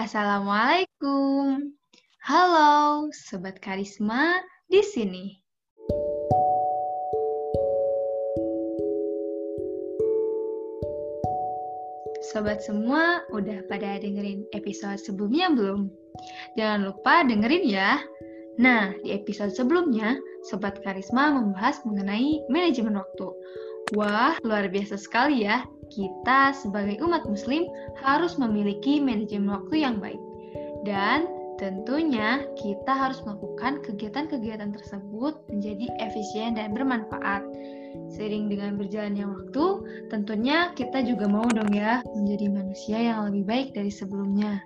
Assalamualaikum. Halo, Sobat Karisma di sini. Sobat semua, udah pada dengerin episode sebelumnya belum? Jangan lupa dengerin ya. Nah, di episode sebelumnya, Sobat Karisma membahas mengenai manajemen waktu. Wah, luar biasa sekali ya. Kita sebagai umat muslim harus memiliki manajemen waktu yang baik. Dan tentunya kita harus melakukan kegiatan-kegiatan tersebut menjadi efisien dan bermanfaat. Sering dengan berjalannya waktu, tentunya kita juga mau dong ya menjadi manusia yang lebih baik dari sebelumnya.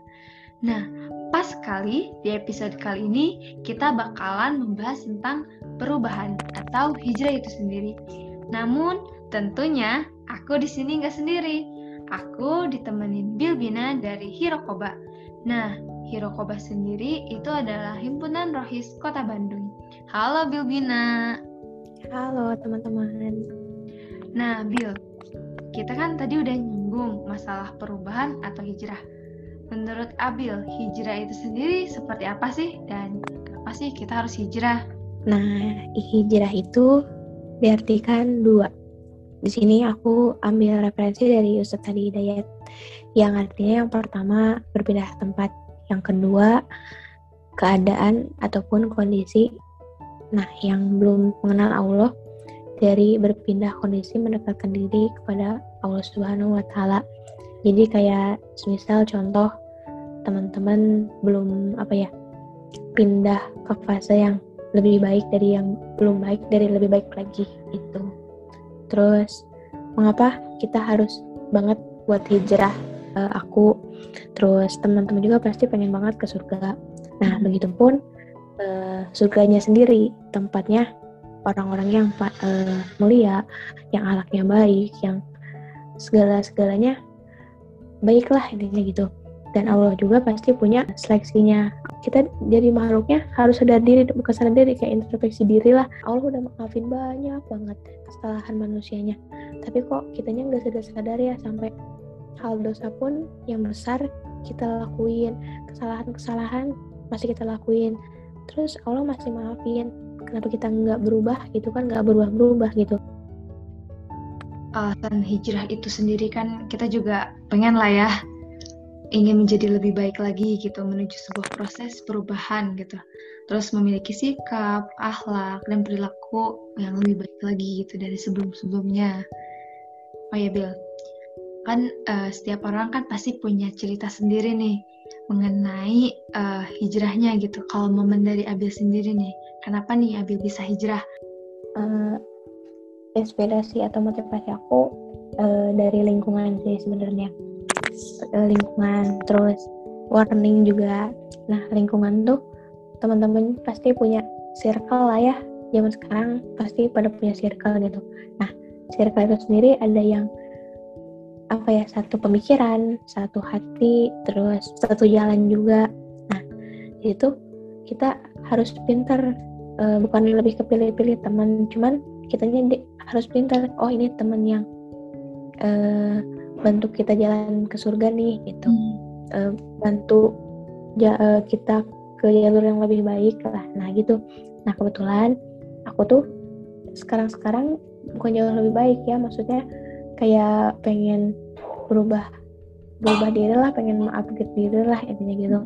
Nah, pas sekali di episode kali ini kita bakalan membahas tentang perubahan atau hijrah itu sendiri. Namun, tentunya aku di sini nggak sendiri. Aku ditemenin Bilbina dari Hirokoba. Nah, Hirokoba sendiri itu adalah himpunan rohis Kota Bandung. Halo Bilbina. Halo teman-teman. Nah, Bil, kita kan tadi udah nyinggung masalah perubahan atau hijrah. Menurut Abil, hijrah itu sendiri seperti apa sih? Dan kenapa sih kita harus hijrah? Nah, hijrah itu diartikan dua. Di sini aku ambil referensi dari Ustadz Hadi Hidayat yang artinya yang pertama berpindah tempat, yang kedua keadaan ataupun kondisi Nah, yang belum mengenal Allah dari berpindah kondisi mendekatkan diri kepada Allah Subhanahu wa taala. Jadi kayak misal contoh teman-teman belum apa ya pindah ke fase yang lebih baik dari yang belum baik dari lebih baik lagi itu. Terus mengapa kita harus banget buat hijrah uh, aku? Terus teman-teman juga pasti pengen banget ke surga. Nah, begitupun uh, surganya sendiri tempatnya orang-orang yang uh, mulia yang alaknya baik yang segala segalanya baiklah intinya gitu. Dan Allah juga pasti punya seleksinya kita jadi makhluknya harus sadar diri bukan sadar diri kayak introspeksi diri lah. Allah udah maafin banyak banget kesalahan manusianya. Tapi kok kitanya nggak sadar-sadar ya sampai hal dosa pun yang besar kita lakuin. Kesalahan-kesalahan masih kita lakuin. Terus Allah masih maafin. Kenapa kita nggak berubah gitu kan? Nggak berubah-berubah gitu. Alasan hijrah itu sendiri kan kita juga pengen lah ya ingin menjadi lebih baik lagi gitu menuju sebuah proses perubahan gitu terus memiliki sikap akhlak dan perilaku yang lebih baik lagi gitu dari sebelum-sebelumnya oh ya Bill kan uh, setiap orang kan pasti punya cerita sendiri nih mengenai uh, hijrahnya gitu. Kalau momen dari Abil sendiri nih, kenapa nih Abil bisa hijrah? Uh, inspirasi atau motivasi aku uh, dari lingkungan sih sebenarnya. Lingkungan terus warning juga. Nah lingkungan tuh teman-teman pasti punya circle lah ya. Zaman sekarang pasti pada punya circle gitu. Nah circle itu sendiri ada yang apa ya satu pemikiran satu hati terus satu jalan juga nah itu kita harus pintar uh, bukan lebih kepilih-pilih teman cuman kitanya di, harus pintar oh ini teman yang uh, bantu kita jalan ke surga nih gitu. Hmm. uh, bantu ja, uh, kita ke jalur yang lebih baik lah. Nah gitu. Nah kebetulan aku tuh sekarang-sekarang bukan jauh lebih baik ya. Maksudnya kayak pengen berubah berubah diri lah pengen mengupgrade diri lah intinya gitu.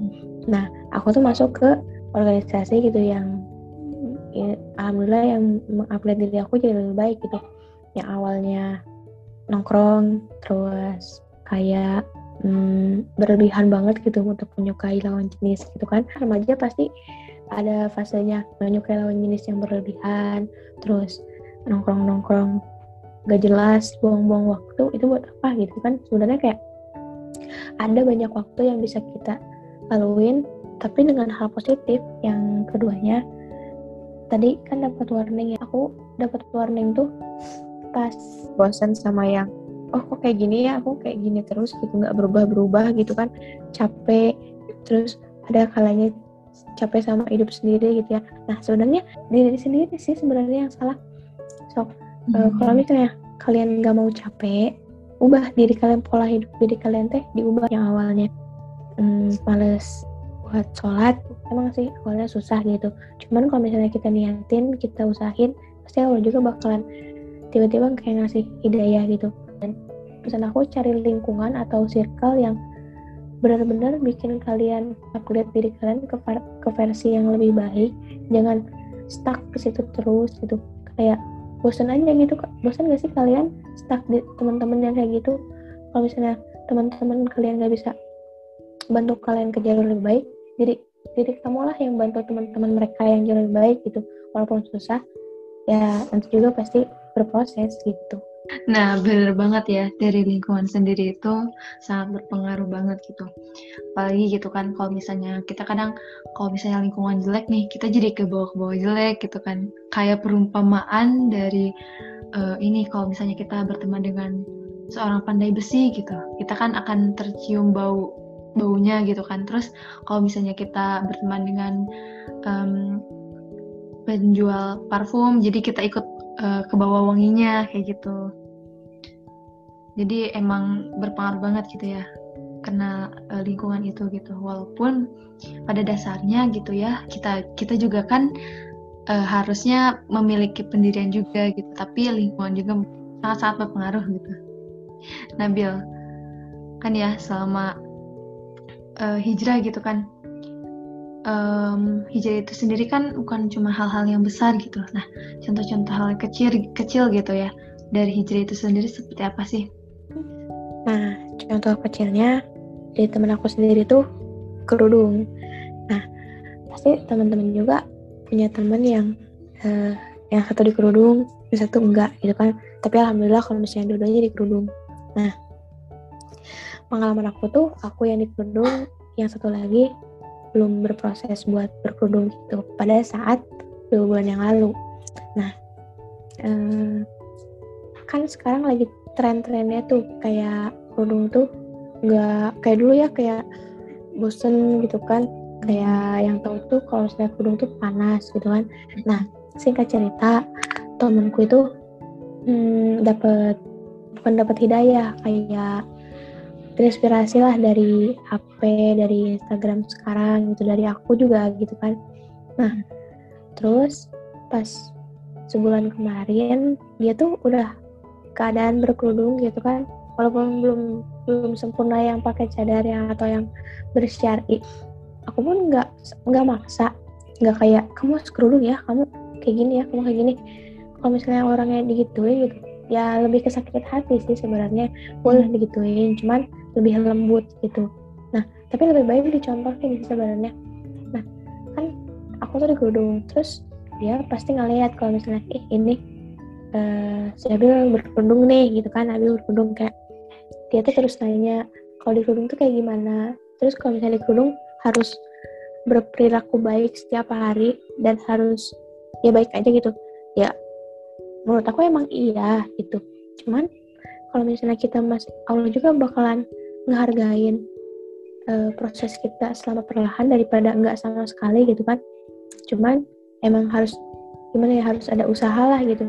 Nah aku tuh masuk ke organisasi gitu yang ya, alhamdulillah yang mengupgrade diri aku jadi lebih baik gitu. Yang awalnya nongkrong terus kayak hmm, berlebihan banget gitu untuk menyukai lawan jenis gitu kan. Remaja pasti ada fasenya menyukai lawan jenis yang berlebihan terus nongkrong-nongkrong gak jelas buang-buang waktu itu buat apa gitu kan. Sebenarnya kayak ada banyak waktu yang bisa kita laluin tapi dengan hal positif yang keduanya. Tadi kan dapat warning ya aku dapat warning tuh pas bosan sama yang oh kok kayak gini ya? Aku kayak gini terus gitu nggak berubah-berubah gitu kan. Capek terus ada kalanya capek sama hidup sendiri gitu ya. Nah sebenarnya diri sendiri sih sebenarnya yang salah. Sok uh, kalau misalnya kalian gak mau capek ubah diri kalian pola hidup diri kalian teh diubah yang awalnya. Hmm, males buat sholat emang sih awalnya susah gitu. Cuman kalau misalnya kita niatin kita usahin pasti Allah juga bakalan tiba-tiba kayak ngasih hidayah gitu. Dan pesan aku cari lingkungan atau circle yang benar-benar bikin kalian upgrade diri kalian ke, ke versi yang lebih baik. Jangan stuck ke situ terus gitu. Kayak bosan aja gitu bosan gak sih kalian stuck di teman-teman yang kayak gitu? Kalau misalnya teman-teman kalian gak bisa bantu kalian ke jalur lebih baik jadi jadi kamulah yang bantu teman-teman mereka yang jauh lebih baik gitu. Walaupun susah ya nanti juga pasti berproses gitu Nah, bener banget ya, dari lingkungan sendiri itu sangat berpengaruh banget gitu. Apalagi gitu kan, kalau misalnya kita kadang, kalau misalnya lingkungan jelek nih, kita jadi ke bawah-bawah jelek gitu kan. Kayak perumpamaan dari uh, ini, kalau misalnya kita berteman dengan seorang pandai besi gitu, kita kan akan tercium bau baunya gitu kan. Terus kalau misalnya kita berteman dengan um, penjual parfum, jadi kita ikut uh, ke bawah wanginya kayak gitu. Jadi emang berpengaruh banget gitu ya kena uh, lingkungan itu gitu. Walaupun pada dasarnya gitu ya kita kita juga kan uh, harusnya memiliki pendirian juga gitu, tapi lingkungan juga sangat-sangat berpengaruh gitu. Nabil kan ya selama uh, hijrah gitu kan um, hijrah itu sendiri kan bukan cuma hal-hal yang besar gitu. Nah, contoh-contoh hal kecil kecil gitu ya dari hijrah itu sendiri seperti apa sih? Nah, contoh kecilnya dari teman aku sendiri tuh kerudung. Nah, pasti teman-teman juga punya teman yang uh, yang satu di kerudung, yang satu enggak gitu kan. Tapi alhamdulillah kalau misalnya dua-duanya di kerudung. Nah, pengalaman aku tuh aku yang di kerudung, yang satu lagi belum berproses buat berkerudung gitu pada saat dua bulan yang lalu. Nah, eh, kan sekarang lagi tren-trennya tuh kayak kerudung tuh nggak kayak dulu ya kayak bosen gitu kan kayak yang tahu tuh kalau misalnya kerudung tuh panas gitu kan. Nah, singkat cerita temenku itu hmm, dapat bukan dapat hidayah kayak terinspirasi lah dari HP, dari Instagram sekarang gitu, dari aku juga gitu kan. Nah, terus pas sebulan kemarin dia tuh udah keadaan berkerudung gitu kan, walaupun belum belum sempurna yang pakai cadar yang atau yang bersyari. Aku pun nggak nggak maksa, nggak kayak kamu harus kerudung ya, kamu kayak gini ya, kamu kayak gini. Kalau misalnya orangnya digituin gitu, ya lebih ke sakit hati sih sebenarnya boleh digituin, cuman lebih lembut gitu. Nah tapi lebih baik dicontohin sebenarnya. Nah kan aku tuh dikerudung terus dia pasti ngeliat kalau misalnya eh ini uh, si Abil berkerudung nih gitu kan Abil berkerudung kayak dia tuh terus nanya kalau di kerudung tuh kayak gimana? Terus kalau misalnya di kerudung harus berperilaku baik setiap hari dan harus ya baik aja gitu. Ya menurut aku emang iya gitu. Cuman kalau misalnya kita masih Allah juga bakalan ngehargain uh, proses kita selama perlahan daripada enggak sama sekali gitu kan. Cuman emang harus gimana ya harus ada usaha lah gitu.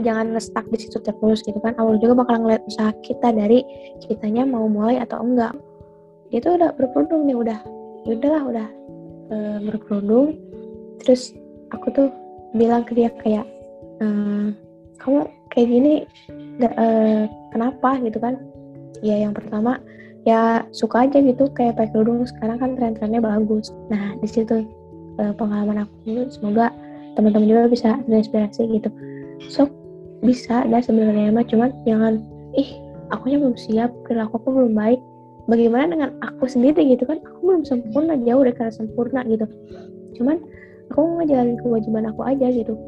Jangan ngestak di situ terus gitu kan. Awal juga bakal ngeliat usaha kita dari kitanya mau mulai atau enggak. Dia tuh udah berkerudung nih udah ya udahlah udah e, berkerudung. Terus aku tuh bilang ke dia kayak e, kamu kayak gini gak, e, kenapa? gitu kan ya yang pertama ya suka aja gitu kayak pakai kerudung. Sekarang kan tren-trennya bagus. Nah di situ uh, pengalaman aku semoga teman-teman juga bisa terinspirasi gitu. So bisa dan sebenarnya mah cuman jangan ih aku belum siap perilaku aku belum baik. Bagaimana dengan aku sendiri? Gitu kan. Aku belum sempurna jauh dari kata sempurna gitu. Cuman aku ngejalanin kewajiban aku aja gitu.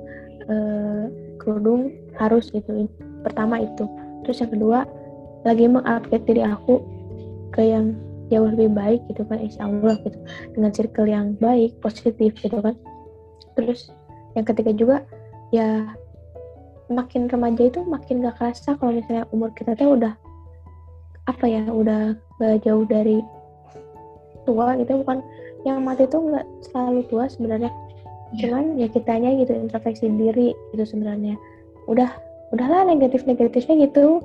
Uh, kerudung harus gitu. Pertama itu. Terus yang kedua lagi mengupgrade diri aku ke yang jauh lebih baik gitu kan insya Allah gitu. Dengan circle yang baik positif gitu kan. Terus yang ketiga juga ya makin remaja itu makin gak kerasa kalau misalnya umur kita tuh udah apa ya udah gak jauh dari tua gitu. Bukan yang mati itu nggak selalu tua sebenarnya. Yeah. cuman ya kitanya gitu introspeksi diri itu sebenarnya. Udah udahlah negatif negatifnya gitu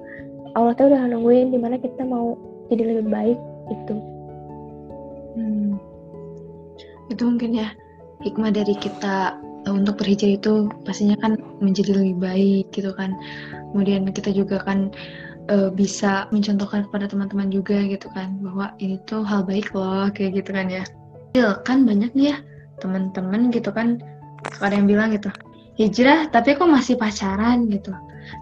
Allah tuh udah nungguin di mana kita mau jadi lebih baik itu hmm. itu mungkin ya hikmah dari kita eh, untuk berhijrah itu pastinya kan menjadi lebih baik gitu kan. Kemudian kita juga kan uh, bisa mencontohkan kepada teman-teman juga gitu kan bahwa ini tuh hal baik loh kayak gitu kan ya. Kan banyak nih ya teman-teman gitu kan ada yang bilang gitu hijrah tapi kok masih pacaran? gitu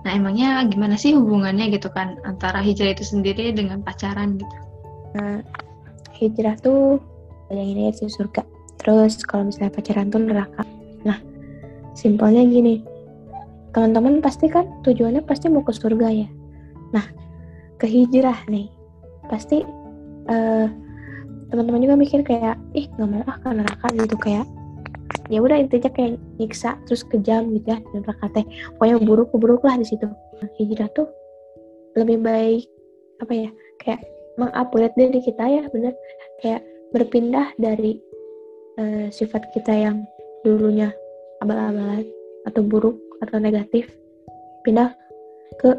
nah emangnya gimana sih hubungannya gitu kan antara hijrah itu sendiri dengan pacaran gitu? Nah hijrah tuh yang ini sih surga. Terus kalau misalnya pacaran tuh neraka. Nah simpelnya gini. Teman-teman pasti kan tujuannya pasti mau ke surga ya. Nah ke hijrah nih pasti uh, teman-teman juga mikir kayak ih nggak mau ah ke neraka gitu. Kayak ya udah intinya kayak nyiksa terus kejam gitu ya dan teh pokoknya buruk buruk lah di situ. Hijrah tuh lebih baik apa ya kayak mengupgrade diri kita ya bener. Kayak berpindah dari uh, sifat kita yang dulunya abal-abalan atau buruk atau negatif pindah ke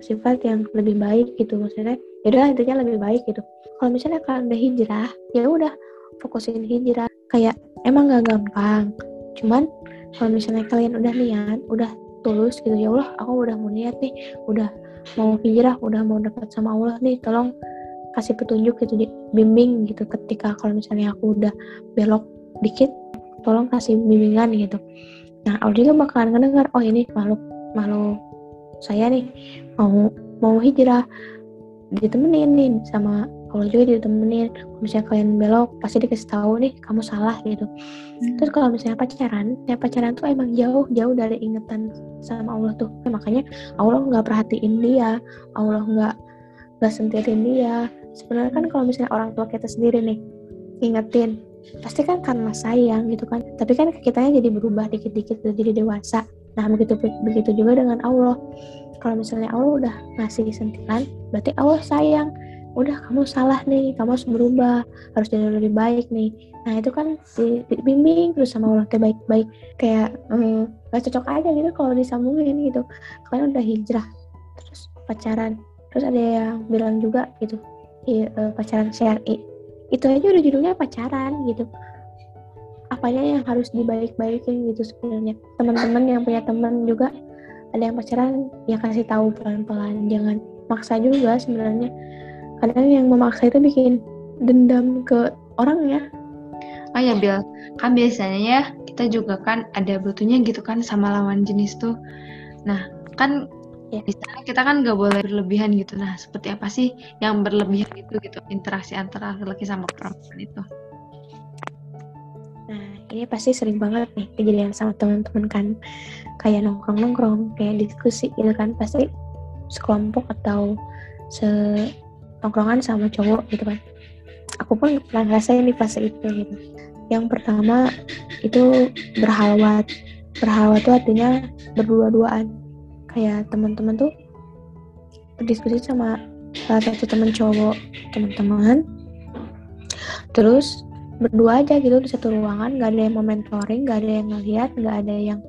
sifat yang lebih baik gitu. Maksudnya ya udah intinya lebih baik gitu. Kalau misalnya kalian udah hijrah ya udah fokusin hijrah. Kayak emang gak gampang. Cuman kalau misalnya kalian udah niat udah tulus gitu ya Allah aku udah mau niat nih udah mau hijrah udah mau dekat sama Allah nih tolong kasih petunjuk gitu bimbing gitu ketika kalau misalnya aku udah belok dikit tolong kasih bimbingan gitu. Nah Allah juga bakalan ngedengar oh ini makhluk makhluk saya nih mau mau hijrah ditemenin nih sama Allah juga ditemenin. Kalau misalnya kalian belok pasti dikasih tahu nih kamu salah gitu. Hmm. terus kalau misalnya pacaran ya pacaran tuh emang jauh jauh dari ingatan sama Allah tuh. Makanya Allah nggak perhatiin dia Allah nggak nggak sentirin dia. Sebenarnya kan kalau misalnya orang tua kita sendiri nih ingetin pasti kan karena sayang gitu kan. Tapi kan kitanya jadi berubah dikit-dikit jadi dewasa. Nah begitu begitu juga dengan Allah. Kalau misalnya Allah udah ngasih sentilan berarti Allah sayang udah kamu salah nih kamu harus berubah harus jadi lebih baik nih. Nah itu kan dibimbing terus sama Allah teh baik-baik. Kayak hmm, cocok aja gitu kalau disambungin gitu. Kalian udah hijrah terus pacaran. Terus ada yang bilang juga gitu uh, pacaran syari itu aja udah judulnya pacaran gitu. Apanya yang harus dibaik-baikin gitu sebenarnya? Teman-teman yang punya teman juga ada yang pacaran ya kasih tahu pelan-pelan jangan maksa juga sebenarnya kadang yang memaksa itu bikin dendam ke orang ya. Oh ya Bill kan biasanya ya kita juga kan ada butuhnya gitu kan sama lawan jenis tuh. Nah kan ya. di sana kita kan nggak boleh berlebihan gitu. Nah seperti apa sih yang berlebihan itu gitu interaksi antara laki-laki sama perempuan itu? Nah ini pasti sering banget nih kejadian sama teman-teman kan. Kayak nongkrong-nongkrong kayak diskusi gitu kan. Pasti sekelompok atau se nongkrongan sama cowok gitu kan. Aku pun pernah ngerasain di fase itu gitu. Yang pertama itu berhalwat berhalwat itu artinya berdua-duaan. Kayak teman-teman tuh berdiskusi sama salah satu teman cowok teman-teman. Terus berdua aja gitu di satu ruangan nggak ada yang mentoring nggak ada yang ngeliat nggak ada yang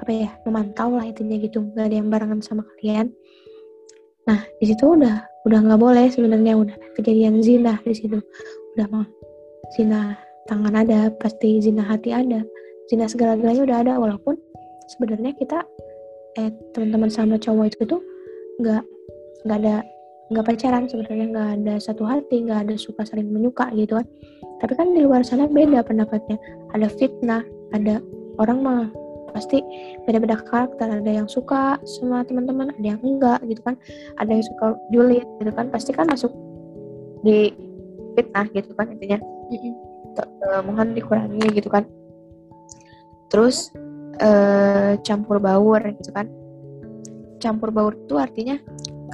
apa ya memantau lah intinya gitu. Nggak ada yang barengan sama kalian nah di situ udah udah nggak boleh sebenarnya udah kejadian zina di situ. Udah mau zina tangan ada pasti zina hati ada. Zina segala-galanya udah ada walaupun sebenarnya kita eh teman-teman sama cowok itu tuh nggak nggak ada nggak pacaran sebenarnya nggak ada satu hati nggak ada suka saling menyuka gitu kan. Tapi kan di luar sana beda pendapatnya. Ada fitnah ada orang mah pasti beda-beda karakter. Ada yang suka sama teman-teman ada yang enggak gitu kan. Ada yang suka julid gitu kan. Pasti kan masuk di fitnah gitu kan intinya. Mm-hmm. mohon dikurangi gitu kan. Terus uh, campur baur gitu kan. Campur baur itu artinya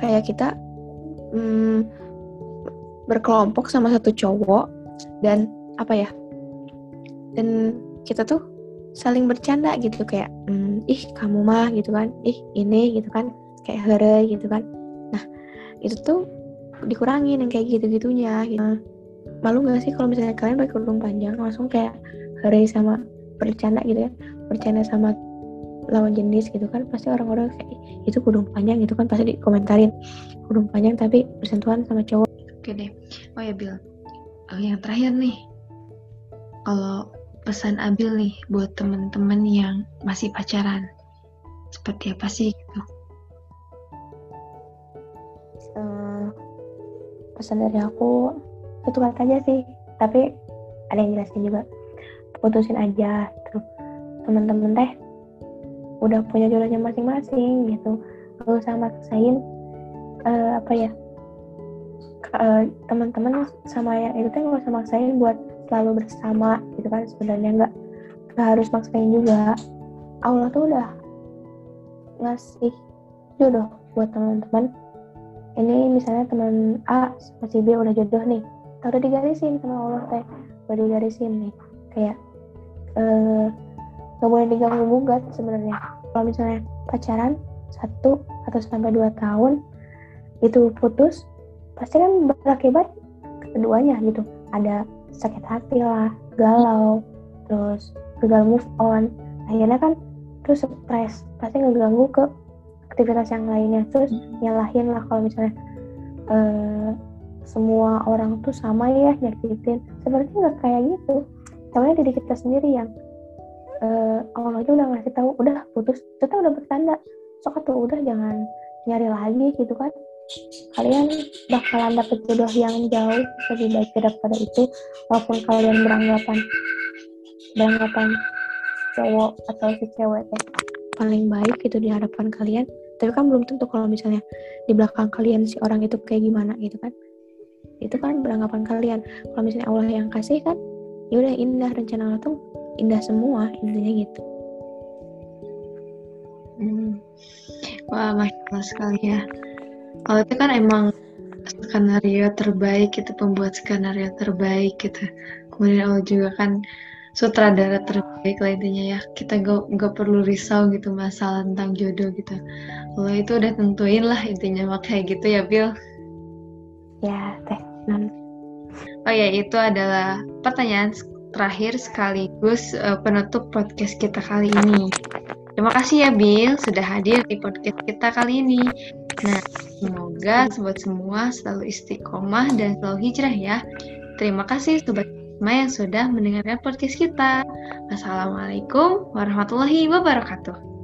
kayak kita um, berkelompok sama satu cowok dan apa ya dan kita tuh saling bercanda gitu kayak mm, ih kamu mah gitu kan ih ini gitu kan kayak here gitu kan. Nah itu tuh dikurangin yang kayak gitu gitunya gitu. malu gak sih kalau misalnya kalian pakai kerudung panjang langsung kayak here sama bercanda gitu ya bercanda sama lawan jenis gitu kan pasti orang-orang kayak itu kudung panjang gitu kan pasti dikomentarin kudung panjang tapi bersentuhan sama cowok. Oke deh. Oh ya Bill uh, yang terakhir nih, kalau pesan Abil nih buat teman-teman yang masih pacaran, seperti apa sih gitu? Uh, pesan dari aku itu kata aja sih, tapi ada yang jelasin juga. Putusin aja, terus teman-teman teh udah punya jodohnya masing-masing gitu, gak usah maksain uh, apa ya uh, teman-teman sama yang itu tuh nggak usah maksain buat selalu bersama gitu kan sebenarnya nggak nggak harus maksain juga. Allah tuh udah ngasih jodoh buat teman-teman. Ini misalnya teman A sama si B udah jodoh nih udah digarisin sama Allah teh. Udah digarisin nih kayak eh nggak boleh diganggu gugat sebenarnya. Kalau misalnya pacaran satu atau sampai dua tahun itu putus pasti kan berakibat keduanya gitu. Ada sakit hati lah galau terus gagal move on. Akhirnya kan terus stres pasti ngeganggu ke aktivitas yang lainnya. Terus nyalahin lah kalau misalnya uh, semua orang tuh sama ya nyakitin. Sebenarnya nggak kayak gitu. Soalnya diri kita sendiri yang uh, Allah aja udah ngasih tahu udah putus. Kita udah bertanda. Sok tuh udah jangan nyari lagi gitu kan kalian bakalan dapet jodoh yang jauh lebih baik daripada itu walaupun kalian beranggapan beranggapan cowok atau si cewek paling baik gitu di hadapan kalian. Tapi kan belum tentu kalau misalnya di belakang kalian si orang itu kayak gimana gitu kan. Itu kan beranggapan kalian. Kalau misalnya Allah yang kasih kan ya udah indah rencana Allah tuh indah semua intinya gitu. Hmm. wah masya Allah sekali ya kalau itu kan emang skenario terbaik itu pembuat skenario terbaik gitu. Kemudian Allah juga kan sutradara terbaik lah intinya ya. Kita gak, gak perlu risau gitu masalah tentang jodoh gitu. Allah itu udah tentuin lah intinya makanya gitu ya Bill ya teh. Oh ya itu adalah pertanyaan terakhir sekaligus uh, penutup podcast kita kali ini terima kasih ya Bill sudah hadir di podcast kita kali ini nah Semoga sobat semua selalu istiqomah dan selalu hijrah ya. Terima kasih sobat semua yang sudah mendengarkan podcast kita. Wassalamualaikum warahmatullahi wabarakatuh.